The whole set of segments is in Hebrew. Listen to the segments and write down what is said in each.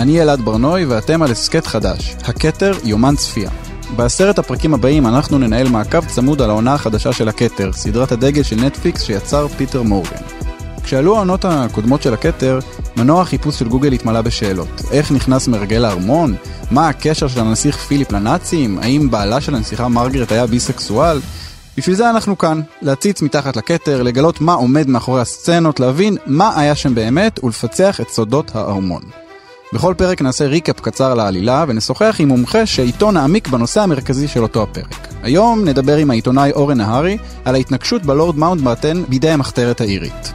אני אלעד ברנוי ואתם על הסכת חדש, הכתר יומן צפייה. בעשרת הפרקים הבאים אנחנו ננהל מעקב צמוד על העונה החדשה של הכתר, סדרת הדגל של נטפליקס שיצר פיטר מורגן. כשעלו העונות הקודמות של הכתר, מנוע החיפוש של גוגל התמלא בשאלות. איך נכנס מרגל לארמון? מה הקשר של הנסיך פיליפ לנאצים? האם בעלה של הנסיכה מרגרט היה ביסקסואל? בשביל זה אנחנו כאן, להציץ מתחת לכתר, לגלות מה עומד מאחורי הסצנות, להבין מה היה שם באמת ולפצח את סודות הארמון. בכל פרק נעשה ריקאפ קצר לעלילה ונשוחח עם מומחה שאיתו נעמיק בנושא המרכזי של אותו הפרק. היום נדבר עם העיתונאי אורן נהרי על ההתנגשות בלורד מאונט באטן בידי המחתרת האירית.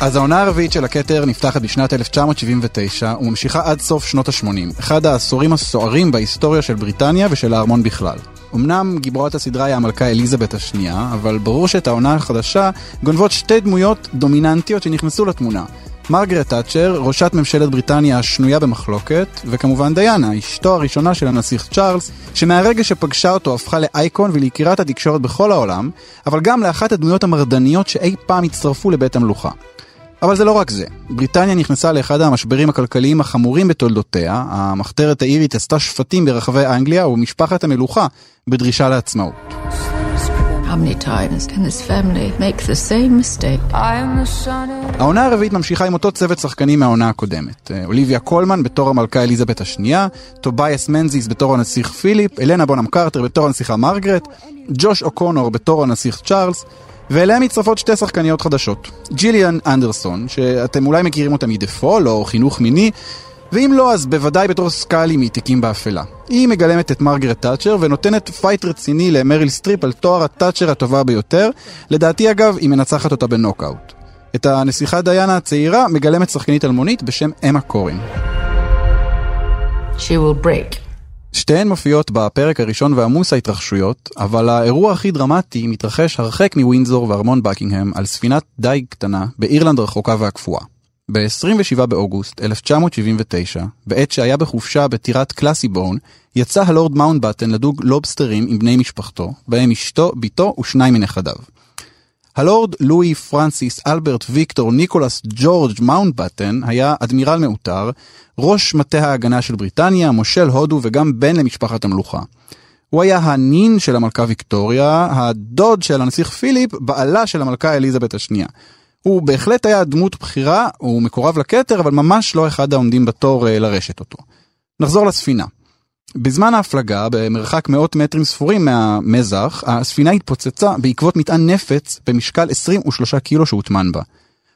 אז העונה הרביעית של הכתר נפתחת בשנת 1979 וממשיכה עד סוף שנות ה-80, אחד העשורים הסוערים בהיסטוריה של בריטניה ושל הארמון בכלל. אמנם גיבורת הסדרה היא המלכה אליזבת השנייה, אבל ברור שאת העונה החדשה גונבות שתי דמויות דומיננטיות שנכנסו לתמונה. מרגרט תאצ'ר, ראשת ממשלת בריטניה השנויה במחלוקת, וכמובן דיאנה, אשתו הראשונה של הנסיך צ'ארלס, שמהרגע שפגשה אותו הפכה לאייקון וליקירת התקשורת בכל העולם, אבל גם לאחת הדמויות המרדניות שאי פעם הצטרפו לבית המלוכה. אבל זה לא רק זה. בריטניה נכנסה לאחד המשברים הכלכליים החמורים בתולדותיה, המחתרת האירית עשתה שפטים ברחבי אנגליה ומשפחת המלוכה בדרישה לעצמאות. העונה הרביעית ממשיכה עם אותו צוות שחקנים מהעונה הקודמת. אוליביה קולמן בתור המלכה אליזבת השנייה, טוביאס מנזיס בתור הנסיך פיליפ, הלנה בונהם קרטר בתור הנסיכה מרגרט, ג'וש אוקונור בתור הנסיך צ'ארלס, ואליהם מצטרפות שתי שחקניות חדשות. ג'יליאן אנדרסון, שאתם אולי מכירים אותה מ The Fall או חינוך מיני, ואם לא, אז בוודאי בתור סקאלי מתיקים באפלה. היא מגלמת את מרגרט תאצ'ר ונותנת fight רציני למריל סטריפ על תואר התאצ'ר הטובה ביותר. לדעתי אגב, היא מנצחת אותה בנוקאוט. את הנסיכה דיאנה הצעירה מגלמת שחקנית אלמונית בשם אמה קורין. She will break. שתיהן מופיעות בפרק הראשון ועמוס ההתרחשויות, אבל האירוע הכי דרמטי מתרחש הרחק מווינזור וארמון בקינגהם על ספינת דייג קטנה באירלנד הרחוקה והקפואה. ב-27 באוגוסט 1979, בעת שהיה בחופשה בטירת קלאסיבון, יצא הלורד מאונטבטן לדוג לובסטרים עם בני משפחתו, בהם אשתו, בתו ושניים מנכדיו. הלורד לואי פרנסיס אלברט ויקטור ניקולס ג'ורג' מאונטבטן היה אדמירל מעוטר, ראש מטה ההגנה של בריטניה, מושל הודו וגם בן למשפחת המלוכה. הוא היה הנין של המלכה ויקטוריה, הדוד של הנסיך פיליפ, בעלה של המלכה אליזבת השנייה. הוא בהחלט היה דמות בכירה, הוא מקורב לכתר, אבל ממש לא אחד העומדים בתור אה, לרשת אותו. נחזור לספינה. בזמן ההפלגה, במרחק מאות מטרים ספורים מהמזח, הספינה התפוצצה בעקבות מטען נפץ במשקל 23 קילו שהוטמן בה.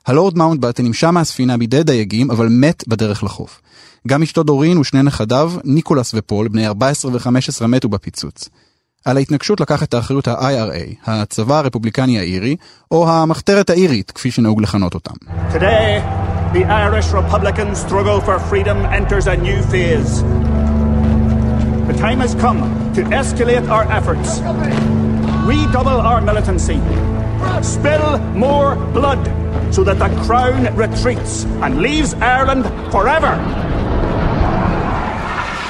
הלורד מאונטבטן נמשה מהספינה בידי דייגים, אבל מת בדרך לחוף. גם אשתו דורין ושני נכדיו, ניקולס ופול, בני 14 ו-15 מתו בפיצוץ. על ההתנגשות לקח את האחריות ה-IRA, הצבא הרפובליקני האירי, או המחתרת האירית, כפי שנהוג לכנות אותם. Today, the Irish Republican struggle for freedom enters a new phase. The time has come to escalate our efforts. Redouble our militancy. Spill more blood so that the crown retreats and leaves Ireland forever.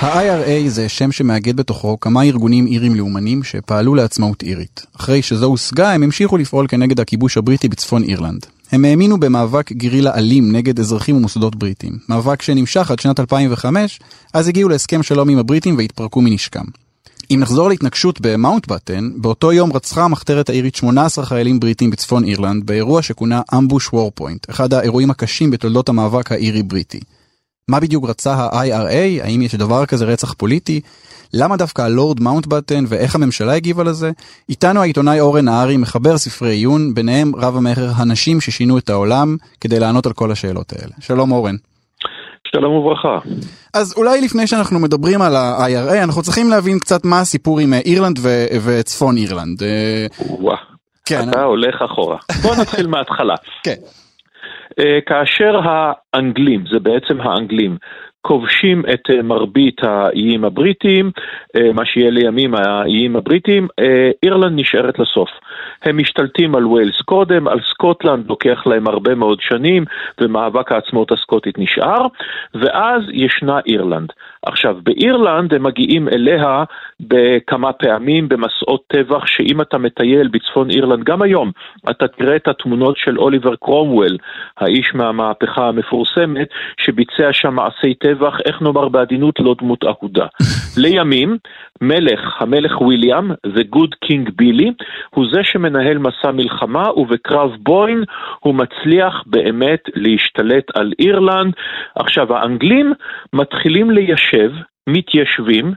ה-IRA זה שם שמאגד בתוכו כמה ארגונים אירים לאומנים שפעלו לעצמאות אירית. אחרי שזו הושגה, הם המשיכו לפעול כנגד הכיבוש הבריטי בצפון אירלנד. הם האמינו במאבק גרילה אלים נגד אזרחים ומוסדות בריטים. מאבק שנמשך עד שנת 2005, אז הגיעו להסכם שלום עם הבריטים והתפרקו מנשקם. אם נחזור להתנגשות במאונטבטן, באותו יום רצחה המחתרת האירית 18 חיילים בריטים בצפון אירלנד באירוע שכונה אמבוש וורפוינט, אחד האירועים הקשים בתולדות המאבק האירי-בריטי. מה בדיוק רצה ה-IRA? האם יש דבר כזה רצח פוליטי? למה דווקא הלורד מאונטבטן ואיך הממשלה הגיבה לזה? איתנו העיתונאי אורן נהרי מחבר ספרי עיון, ביניהם רב המכר הנשים ששינו את העולם, כדי לענות על כל השאלות האלה. שלום אורן. שלום וברכה. אז אולי לפני שאנחנו מדברים על ה-IRA, אנחנו צריכים להבין קצת מה הסיפור עם אירלנד ו- וצפון אירלנד. אה, וואה, כן. אתה הולך אחורה. בוא נתחיל מההתחלה. כן. אה, כאשר האנגלים, זה בעצם האנגלים, כובשים את אה, מרבית האיים הבריטיים, אה, מה שיהיה לימים האיים הבריטיים, אירלנד נשארת לסוף. הם משתלטים על ווילס קודם, על סקוטלנד לוקח להם הרבה מאוד שנים, ומאבק העצמאות הסקוטית נשאר, ואז ישנה אירלנד. עכשיו, באירלנד הם מגיעים אליה בכמה פעמים במסעות טבח, שאם אתה מטייל בצפון אירלנד, גם היום, אתה תראה את התמונות של אוליבר קרומוול, האיש מהמהפכה המפורסמת, שביצע שם מעשי טבח, איך נאמר בעדינות, לא דמות אהודה. לימים, מלך, המלך וויליאם, The Good King בילי, הוא זה שמנהל מסע מלחמה, ובקרב בוין הוא מצליח באמת להשתלט על אירלנד. עכשיו, האנגלים מתחילים ליישב, מתיישבים,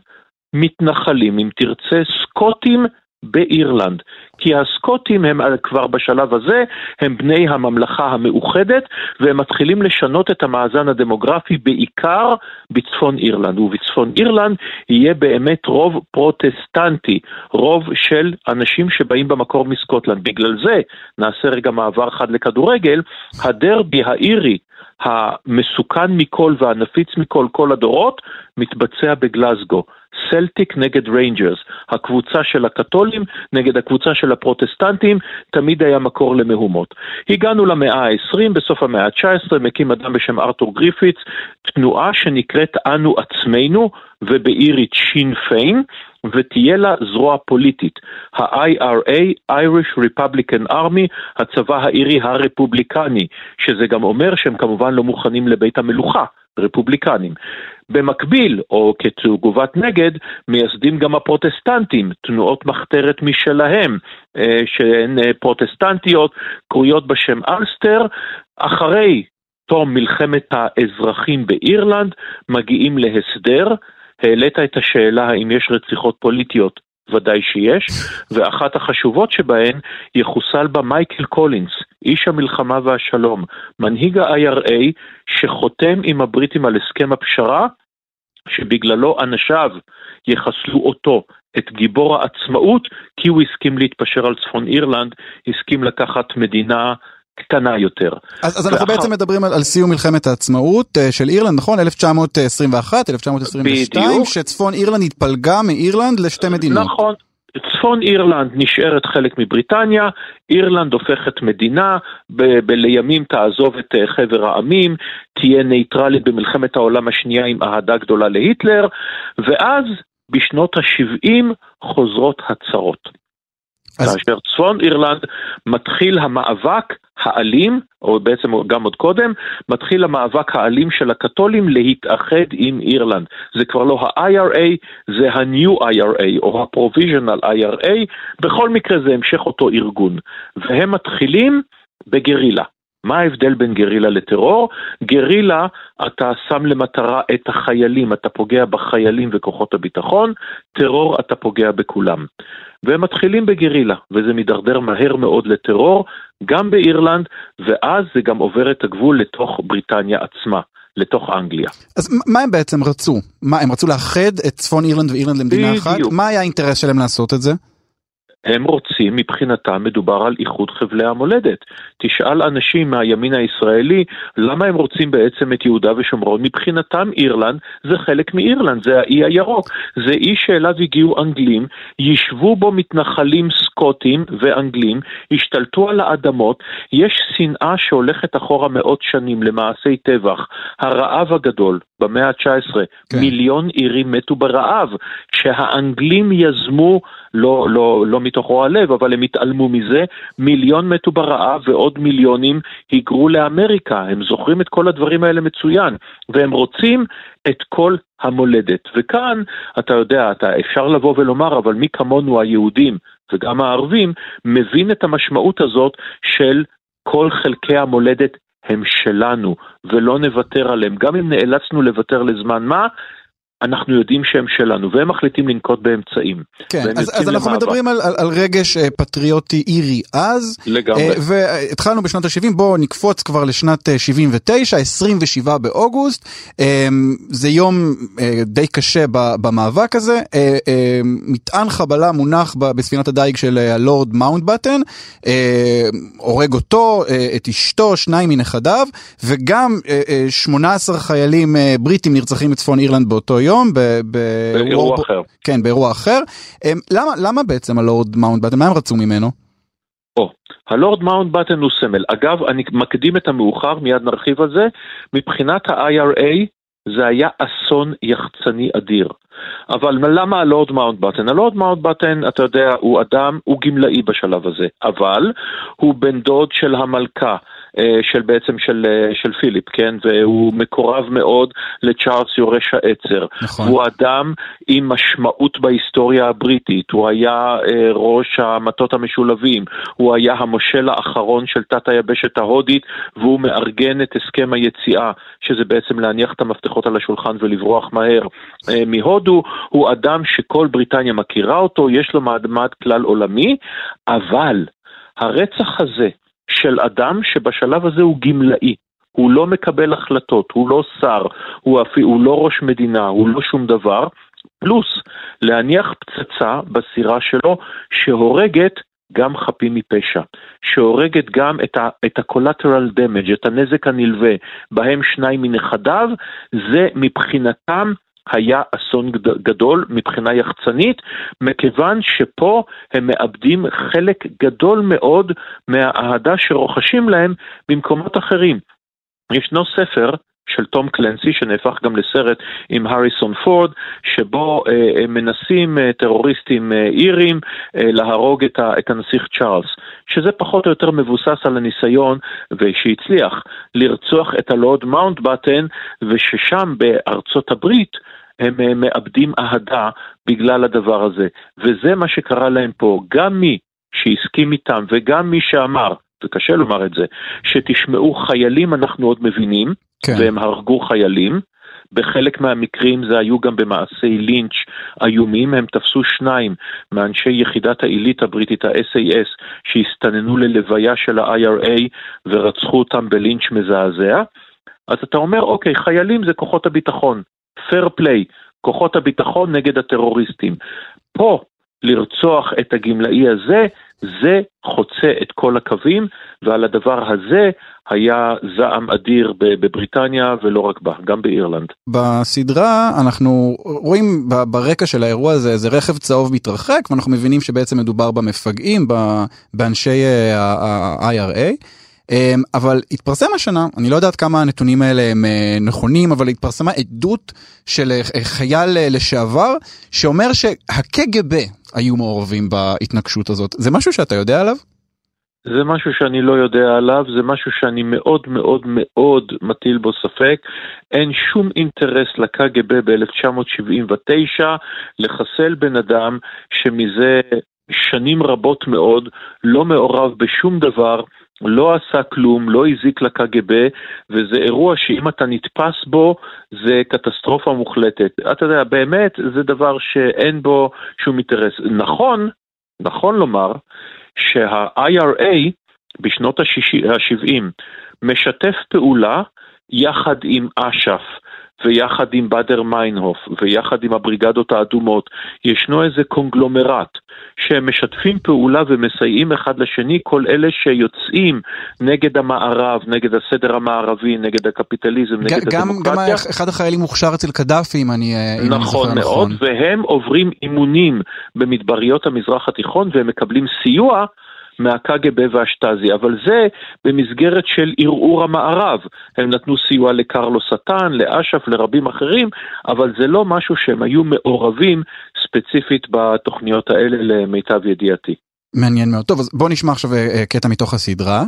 מתנחלים, אם תרצה, סקוטים באירלנד. כי הסקוטים הם כבר בשלב הזה, הם בני הממלכה המאוחדת, והם מתחילים לשנות את המאזן הדמוגרפי בעיקר בצפון אירלנד. ובצפון אירלנד יהיה באמת רוב פרוטסטנטי, רוב של אנשים שבאים במקור מסקוטלנד. בגלל זה, נעשה רגע מעבר חד לכדורגל, הדרבי האירי המסוכן מכל והנפיץ מכל כל הדורות, מתבצע בגלזגו. סלטיק נגד ריינג'רס, הקבוצה של הקתולים נגד הקבוצה של הפרוטסטנטים, תמיד היה מקור למהומות. הגענו למאה ה-20, בסוף המאה ה-19 מקים אדם בשם ארתור גריפיץ, תנועה שנקראת אנו עצמנו, ובאירית שין פיין, ותהיה לה זרוע פוליטית, ה-IRA, Irish Republican Army, הצבא האירי הרפובליקני, שזה גם אומר שהם כמובן לא מוכנים לבית המלוכה, רפובליקנים. במקביל, או כתגובת נגד, מייסדים גם הפרוטסטנטים, תנועות מחתרת משלהם, אה, שהן אה, פרוטסטנטיות, קרויות בשם אלסטר, אחרי תום מלחמת האזרחים באירלנד, מגיעים להסדר, העלית את השאלה האם יש רציחות פוליטיות, ודאי שיש, ואחת החשובות שבהן יחוסל בה מייקל קולינס, איש המלחמה והשלום, מנהיג ה-IRA שחותם עם הבריטים על הסכם הפשרה, שבגללו אנשיו יחסלו אותו, את גיבור העצמאות, כי הוא הסכים להתפשר על צפון אירלנד, הסכים לקחת מדינה קטנה יותר. אז, אז אנחנו בעצם מדברים על, על סיום מלחמת העצמאות uh, של אירלנד, נכון? 1921, 1922, בדיוק. שצפון אירלנד התפלגה מאירלנד לשתי מדינות. נכון. צפון אירלנד נשארת חלק מבריטניה, אירלנד הופכת מדינה, ב- ב- לימים תעזוב את uh, חבר העמים, תהיה נייטרלית במלחמת העולם השנייה עם אהדה גדולה להיטלר, ואז בשנות ה-70 חוזרות הצרות. אז... כאשר צפון אירלנד מתחיל המאבק האלים, או בעצם גם עוד קודם, מתחיל המאבק האלים של הקתולים להתאחד עם אירלנד. זה כבר לא ה-IRA, זה ה-New IRA, או ה-Provisional IRA, בכל מקרה זה המשך אותו ארגון. והם מתחילים בגרילה. מה ההבדל בין גרילה לטרור? גרילה, אתה שם למטרה את החיילים, אתה פוגע בחיילים וכוחות הביטחון, טרור, אתה פוגע בכולם. והם מתחילים בגרילה, וזה מידרדר מהר מאוד לטרור, גם באירלנד, ואז זה גם עובר את הגבול לתוך בריטניה עצמה. לתוך אנגליה. אז מה הם בעצם רצו? מה, הם רצו לאחד את צפון אירלנד ואירלנד למדינה בדיוק. אחת? מה היה האינטרס שלהם לעשות את זה? הם רוצים, מבחינתם מדובר על איחוד חבלי המולדת. תשאל אנשים מהימין הישראלי, למה הם רוצים בעצם את יהודה ושומרון? מבחינתם אירלנד זה חלק מאירלנד, זה האי הירוק. זה אי שאליו הגיעו אנגלים, ישבו בו מתנחלים סקוטים ואנגלים, השתלטו על האדמות, יש שנאה שהולכת אחורה מאות שנים למעשי טבח. הרעב הגדול במאה ה-19, כן. מיליון אירים מתו ברעב, שהאנגלים יזמו לא, לא, לא מתוך רוע לב, אבל הם התעלמו מזה, מיליון מתו ברעב ועוד מיליונים היגרו לאמריקה, הם זוכרים את כל הדברים האלה מצוין, והם רוצים את כל המולדת. וכאן, אתה יודע, אתה, אפשר לבוא ולומר, אבל מי כמונו היהודים וגם הערבים, מבין את המשמעות הזאת של כל חלקי המולדת הם שלנו, ולא נוותר עליהם. גם אם נאלצנו לוותר לזמן מה, אנחנו יודעים שהם שלנו, והם מחליטים לנקוט באמצעים. כן, אז, אז אנחנו. מדברים על, על, על רגש אה, פטריוטי אירי אז. לגמרי. אה, והתחלנו בשנות ה-70, בואו נקפוץ כבר לשנת 79, 27 באוגוסט. זה יום די קשה במאבק הזה. מטען חבלה מונח בספינת הדייג של הלורד מאונטבטן, הורג אותו, את אשתו, שניים מנכדיו, וגם 18 חיילים בריטים נרצחים בצפון אירלנד באותו יום. באירוע אחר. כן, באירוע אחר. למה, למה בעצם הלורד מאונטבטן, מה הם רצו ממנו? או, הלורד בטן הוא סמל. אגב, אני מקדים את המאוחר, מיד נרחיב על זה. מבחינת ה-IRA, זה היה אסון יחצני אדיר. אבל למה הלורד מאונט בטן? הלורד מאונט בטן, אתה יודע, הוא אדם, הוא גמלאי בשלב הזה, אבל הוא בן דוד של המלכה. אה, של בעצם של, אה, של פיליפ, כן? והוא מקורב מאוד לצ'ארלס יורש העצר. נכון. הוא אדם עם משמעות בהיסטוריה הבריטית, הוא היה אה, ראש המטות המשולבים, הוא היה המושל האחרון של תת היבשת ההודית, והוא מארגן את הסכם היציאה, שזה בעצם להניח את המפתחות על השולחן ולברוח מהר מהודו. הוא אדם שכל בריטניה מכירה אותו, יש לו מעמד כלל עולמי, אבל הרצח הזה, של אדם שבשלב הזה הוא גמלאי. הוא לא מקבל החלטות, הוא לא שר, הוא, אפ... הוא לא ראש מדינה, הוא לא שום דבר, פלוס להניח פצצה בסירה שלו שהורגת גם חפים מפשע, שהורגת גם את ה-collateral damage, את הנזק הנלווה, בהם שניים מנכדיו, זה מבחינתם היה אסון גדול מבחינה יחצנית, מכיוון שפה הם מאבדים חלק גדול מאוד מהאהדה שרוכשים להם במקומות אחרים. ישנו ספר של תום קלנסי, שנהפך גם לסרט עם הריסון פורד, שבו אה, מנסים אה, טרוריסטים אה, אירים אה, להרוג את, ה, את הנסיך צ'ארלס, שזה פחות או יותר מבוסס על הניסיון, ושהצליח לרצוח את הלורד מאונט בטן, וששם בארצות הברית הם אה, מאבדים אהדה בגלל הדבר הזה. וזה מה שקרה להם פה. גם מי שהסכים איתם וגם מי שאמר, וקשה לומר את זה, שתשמעו חיילים אנחנו עוד מבינים, כן. והם הרגו חיילים. בחלק מהמקרים זה היו גם במעשי לינץ' איומים, הם תפסו שניים מאנשי יחידת העילית הבריטית, ה-SAS, שהסתננו ללוויה של ה-IRA ורצחו אותם בלינץ' מזעזע. אז אתה אומר, אוקיי, חיילים זה כוחות הביטחון. פייר פליי, כוחות הביטחון נגד הטרוריסטים. פה, לרצוח את הגמלאי הזה, זה חוצה את כל הקווים, ועל הדבר הזה היה זעם אדיר בבריטניה ולא רק בה, גם באירלנד. בסדרה אנחנו רואים ברקע של האירוע הזה איזה רכב צהוב מתרחק, ואנחנו מבינים שבעצם מדובר במפגעים, באנשי ה-IRA. אמ, אבל התפרסם השנה, אני לא יודעת כמה הנתונים האלה הם אה, נכונים, אבל התפרסמה עדות של אה, חייל אה, לשעבר, שאומר שהקג"ב היו מעורבים בהתנגשות הזאת. זה משהו שאתה יודע עליו? זה משהו שאני לא יודע עליו, זה משהו שאני מאוד מאוד מאוד מטיל בו ספק. אין שום אינטרס לקג"ב ב-1979 לחסל בן אדם שמזה שנים רבות מאוד לא מעורב בשום דבר לא עשה כלום, לא הזיק לקג"ב, וזה אירוע שאם אתה נתפס בו, זה קטסטרופה מוחלטת. אתה יודע, באמת, זה דבר שאין בו שום אינטרס. נכון, נכון לומר, שה-IRA בשנות ה-70 משתף פעולה יחד עם אש"ף ויחד עם באדר מיינהוף ויחד עם הבריגדות האדומות, ישנו איזה קונגלומרט שהם משתפים פעולה ומסייעים אחד לשני, כל אלה שיוצאים נגד המערב, נגד הסדר המערבי, נגד הקפיטליזם, נגד גם, הדמוקרטיה. גם אחד החיילים מוכשר אצל קדאפי, אם אני, אם נכון אני מאוד, נכון. והם עוברים אימונים במדבריות המזרח התיכון והם מקבלים סיוע. מהקג"ב והשטאזי, אבל זה במסגרת של ערעור המערב. הם נתנו סיוע לקרלו סטן, לאש"ף, לרבים אחרים, אבל זה לא משהו שהם היו מעורבים ספציפית בתוכניות האלה למיטב ידיעתי. מעניין מאוד. טוב, אז בוא נשמע עכשיו אה, קטע מתוך הסדרה.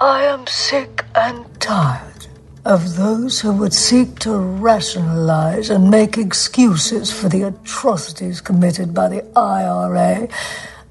I am sick and tired of those who would seek to rationalize and make excuses for the atrocities committed by the IRA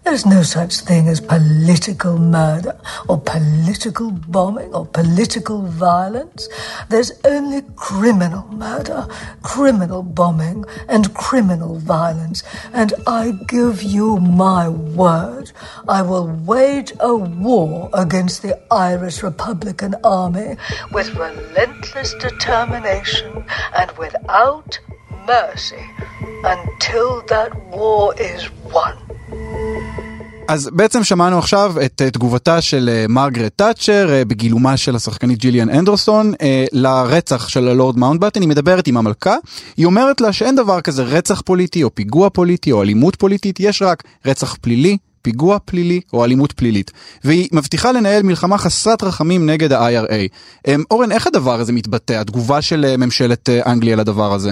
There's no such thing as political murder or political bombing or political violence. There's only criminal murder, criminal bombing, and criminal violence. And I give you my word, I will wage a war against the Irish Republican Army with relentless determination and without mercy until that war is won. אז בעצם שמענו עכשיו את תגובתה של מרגרט תאצ'ר בגילומה של השחקנית ג'יליאן אנדרסון לרצח של הלורד מאונטבטן, היא מדברת עם המלכה, היא אומרת לה שאין דבר כזה רצח פוליטי או פיגוע פוליטי או אלימות פוליטית, יש רק רצח פלילי, פיגוע פלילי או אלימות פלילית. והיא מבטיחה לנהל מלחמה חסרת רחמים נגד ה-IRA. אורן, איך הדבר הזה מתבטא, התגובה של ממשלת אנגליה לדבר הזה?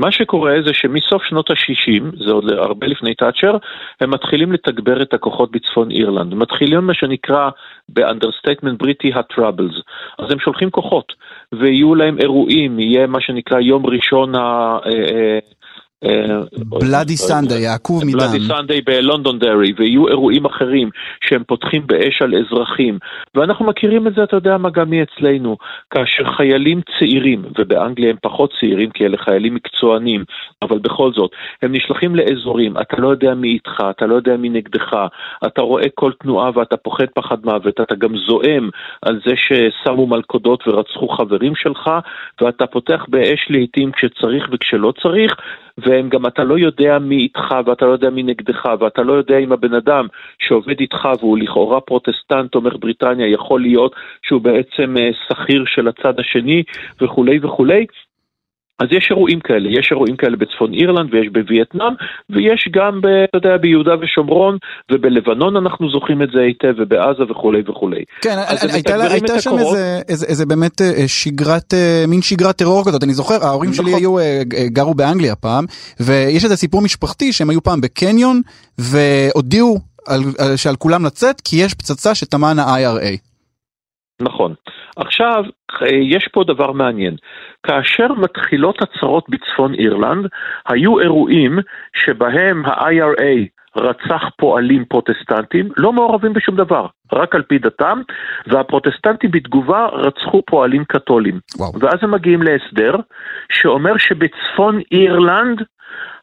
מה שקורה זה שמסוף שנות ה-60, זה עוד הרבה לפני תאצ'ר, הם מתחילים לתגבר את הכוחות בצפון אירלנד. מתחילים מה שנקרא ב understatement בריטי ה-Troubles. אז הם שולחים כוחות, ויהיו להם אירועים, יהיה מה שנקרא יום ראשון ה... Bloody Sunday, העקוב מדם. Bloody Sunday בלונדונדרי, ויהיו אירועים אחרים שהם פותחים באש על אזרחים. ואנחנו מכירים את זה, אתה יודע מה, גם מאצלנו. כאשר חיילים צעירים, ובאנגליה הם פחות צעירים, כי אלה חיילים מקצוענים, אבל בכל זאת, הם נשלחים לאזורים, אתה לא יודע מי איתך, אתה לא יודע מי נגדך, אתה רואה כל תנועה ואתה פוחד פחד מוות, אתה גם זועם על זה ששמו מלכודות ורצחו חברים שלך, ואתה פותח באש לעיתים כשצריך וכשלא צריך. והם גם, אתה לא יודע מי איתך ואתה לא יודע מי נגדך ואתה לא יודע אם הבן אדם שעובד איתך והוא לכאורה פרוטסטנט תומך בריטניה יכול להיות שהוא בעצם שכיר של הצד השני וכולי וכולי. אז יש אירועים כאלה, יש אירועים כאלה בצפון אירלנד ויש בווייטנאם ויש גם, ב, אתה יודע, ביהודה ושומרון ובלבנון אנחנו זוכרים את זה היטב ובעזה וכולי וכולי. כן, הייתה, הייתה שם איזה, איזה, איזה באמת שגרת, מין שגרת טרור כזאת, אני זוכר, ההורים נכון. שלי היו, גרו באנגליה פעם ויש איזה סיפור משפחתי שהם היו פעם בקניון והודיעו על, שעל כולם לצאת כי יש פצצה שטמן ה-IRA. נכון. עכשיו, יש פה דבר מעניין. כאשר מתחילות הצהרות בצפון אירלנד, היו אירועים שבהם ה-IRA רצח פועלים פרוטסטנטים, לא מעורבים בשום דבר, רק על פי דתם, והפרוטסטנטים בתגובה רצחו פועלים קתולים. וואו. ואז הם מגיעים להסדר שאומר שבצפון אירלנד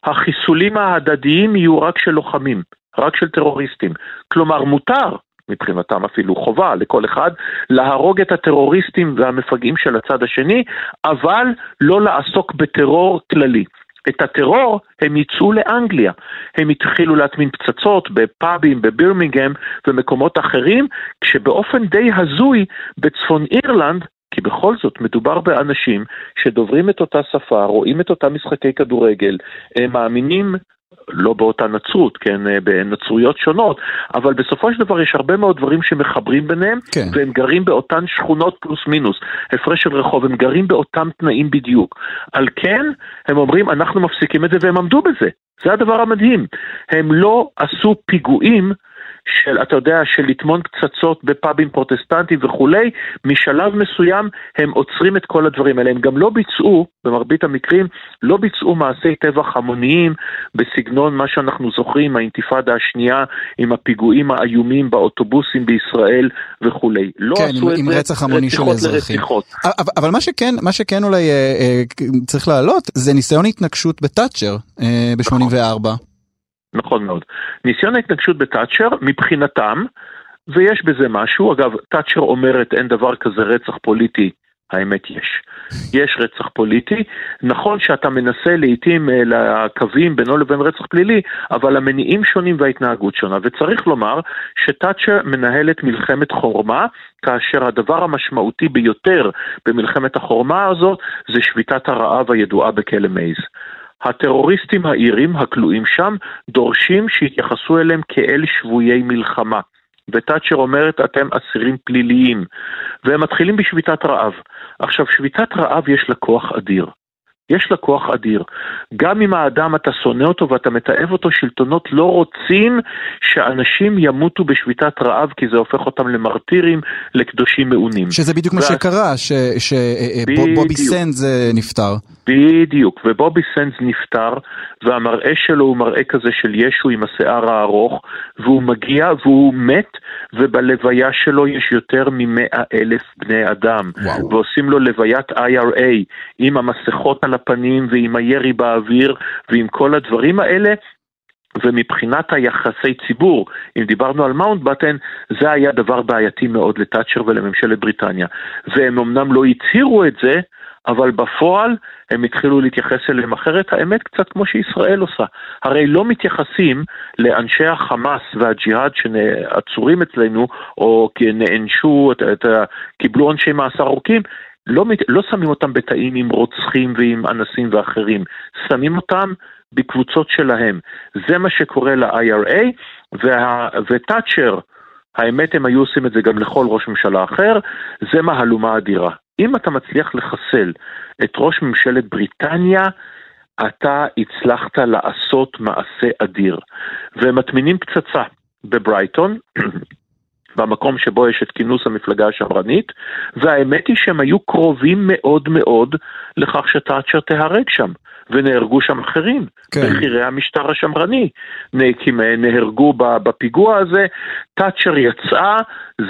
החיסולים ההדדיים יהיו רק של לוחמים, רק של טרוריסטים. כלומר, מותר מבחינתם אפילו חובה לכל אחד, להרוג את הטרוריסטים והמפגעים של הצד השני, אבל לא לעסוק בטרור כללי. את הטרור הם יצאו לאנגליה. הם התחילו להטמין פצצות בפאבים, בבירמינגהם ומקומות אחרים, כשבאופן די הזוי בצפון אירלנד כי בכל זאת מדובר באנשים שדוברים את אותה שפה, רואים את אותם משחקי כדורגל, מאמינים לא באותה נצרות, כן, אה, בנצרויות שונות, אבל בסופו של דבר יש הרבה מאוד דברים שמחברים ביניהם, כן. והם גרים באותן שכונות פלוס מינוס, הפרש של רחוב, הם גרים באותם תנאים בדיוק. על כן, הם אומרים, אנחנו מפסיקים את זה, והם עמדו בזה. זה הדבר המדהים. הם לא עשו פיגועים של, אתה יודע, של לטמון פצצות בפאבים פרוטסטנטיים וכולי, משלב מסוים הם עוצרים את כל הדברים האלה. הם גם לא ביצעו, במרבית המקרים, לא ביצעו מעשי טבח המוניים בסגנון מה שאנחנו זוכרים, האינתיפאדה השנייה, עם הפיגועים האיומים באוטובוסים בישראל וכולי. לא כן, עשו עם, את עם זה רצח המוני של אזרחים. אבל, אבל מה שכן, מה שכן אולי אה, אה, צריך להעלות, זה ניסיון התנגשות בתאצ'ר אה, ב-84. נכון מאוד. ניסיון ההתנגשות בתאצ'ר, מבחינתם, ויש בזה משהו, אגב, תאצ'ר אומרת אין דבר כזה רצח פוליטי, האמת יש. יש רצח פוליטי, נכון שאתה מנסה לעיתים אה, לקווים בינו לבין רצח פלילי, אבל המניעים שונים וההתנהגות שונה, וצריך לומר שתאצ'ר מנהלת מלחמת חורמה, כאשר הדבר המשמעותי ביותר במלחמת החורמה הזאת זה שביתת הרעב הידועה בכלא מייז. הטרוריסטים האירים הכלואים שם דורשים שיתייחסו אליהם כאל שבויי מלחמה. ותאצ'ר אומרת אתם אסירים פליליים, והם מתחילים בשביתת רעב. עכשיו, שביתת רעב יש לה כוח אדיר. יש לה כוח אדיר. גם אם האדם אתה שונא אותו ואתה מתעב אותו, שלטונות לא רוצים שאנשים ימותו בשביתת רעב כי זה הופך אותם למרטירים, לקדושים מעונים. שזה בדיוק ואז... מה שקרה, שבובי סנדס נפטר. בדיוק, ובובי סנדס נפטר, והמראה שלו הוא מראה כזה של ישו עם השיער הארוך, והוא מגיע והוא מת, ובלוויה שלו יש יותר ממאה אלף בני אדם. וואו. ועושים לו לוויית IRA, עם המסכות על הפנים ועם הירי באוויר ועם כל הדברים האלה, ומבחינת היחסי ציבור, אם דיברנו על מאונט בטן, זה היה דבר בעייתי מאוד לתאצ'ר ולממשלת בריטניה. והם אמנם לא הצהירו את זה, אבל בפועל הם התחילו להתייחס אליהם אחרת, האמת קצת כמו שישראל עושה. הרי לא מתייחסים לאנשי החמאס והג'יהאד שעצורים אצלנו, או נענשו, קיבלו עונשי מאסר ארוכים, לא, לא שמים אותם בתאים עם רוצחים ועם אנסים ואחרים, שמים אותם בקבוצות שלהם. זה מה שקורה ל-IRA, וה, ותאצ'ר, האמת הם היו עושים את זה גם לכל ראש ממשלה אחר, זה מהלומה אדירה. אם אתה מצליח לחסל את ראש ממשלת בריטניה, אתה הצלחת לעשות מעשה אדיר. והם מטמינים פצצה בברייטון, במקום שבו יש את כינוס המפלגה השמרנית, והאמת היא שהם היו קרובים מאוד מאוד לכך שתאצ'ר תיהרג שם. ונהרגו שם אחרים, כן. בכירי המשטר השמרני. נהרגו בפיגוע הזה, תאצ'ר יצאה,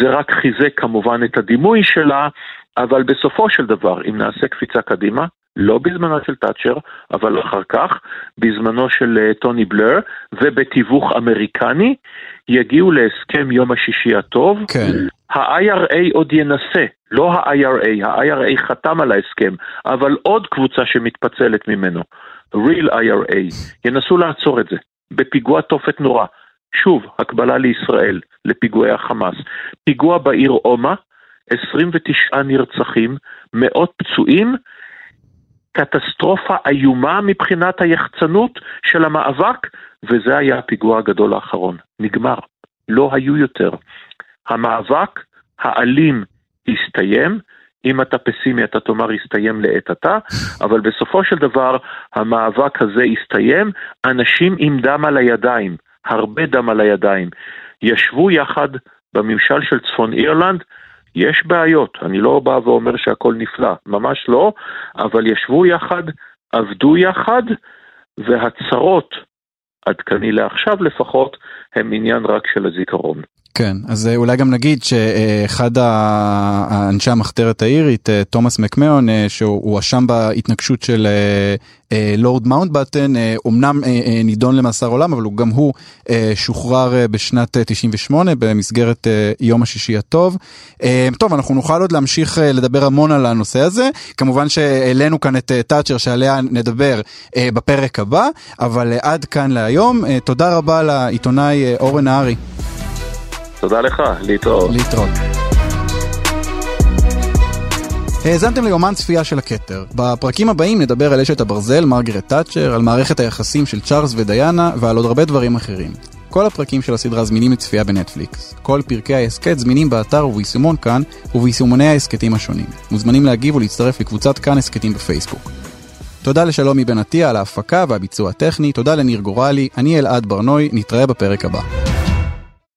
זה רק חיזק כמובן את הדימוי שלה, אבל בסופו של דבר, אם נעשה קפיצה קדימה, לא בזמנו של תאצ'ר, אבל אחר כך, בזמנו של אה, טוני בלר, ובתיווך אמריקני, יגיעו להסכם יום השישי הטוב. כן. ה-IRA עוד ינסה, לא ה-IRA, ה-IRA חתם על ההסכם, אבל עוד קבוצה שמתפצלת ממנו, real IRA, ינסו לעצור את זה, בפיגוע תופת נורא. שוב, הקבלה לישראל, לפיגועי החמאס. פיגוע בעיר עומא, 29 נרצחים, מאות פצועים, קטסטרופה איומה מבחינת היחצנות של המאבק, וזה היה הפיגוע הגדול האחרון. נגמר. לא היו יותר. המאבק האלים הסתיים, אם אתה פסימי אתה תאמר הסתיים לעת עתה, אבל בסופו של דבר המאבק הזה הסתיים, אנשים עם דם על הידיים, הרבה דם על הידיים, ישבו יחד בממשל של צפון אירלנד, יש בעיות, אני לא בא ואומר שהכל נפלא, ממש לא, אבל ישבו יחד, עבדו יחד, והצרות, עדכני לעכשיו לפחות, הם עניין רק של הזיכרון. כן, אז אה, אולי גם נגיד שאחד האנשי המחתרת האירית, אה, תומאס מקמאון, אה, שהוא הואשם בהתנגשות של לורד מאונטבטן, אומנם נידון למאסר עולם, אבל הוא גם הוא שוחרר בשנת 98 במסגרת יום השישי הטוב. טוב, אנחנו נוכל עוד להמשיך לדבר המון על הנושא הזה. כמובן שהעלינו כאן את תאצ'ר שעליה נדבר בפרק הבא, אבל עד כאן להיום. תודה רבה לעיתונאי אורן נהרי. תודה לך, להתראות. להתראות. האזנתם ליומן צפייה של הכתר. בפרקים הבאים נדבר על אשת הברזל, מרגרט תאצ'ר, על מערכת היחסים של צ'ארלס ודיאנה ועל עוד הרבה דברים אחרים. כל הפרקים של הסדרה זמינים לצפייה בנטפליקס. כל פרקי ההסכת זמינים באתר וביישומון כאן וביישומוני ההסכתים השונים. מוזמנים להגיב ולהצטרף לקבוצת כאן הסכתים בפייסבוק. תודה לשלומי בן עטיה על ההפקה והביצוע הטכני, תודה לניר גורלי, אני אלעד ברנוי, נתראה בפרק הבא.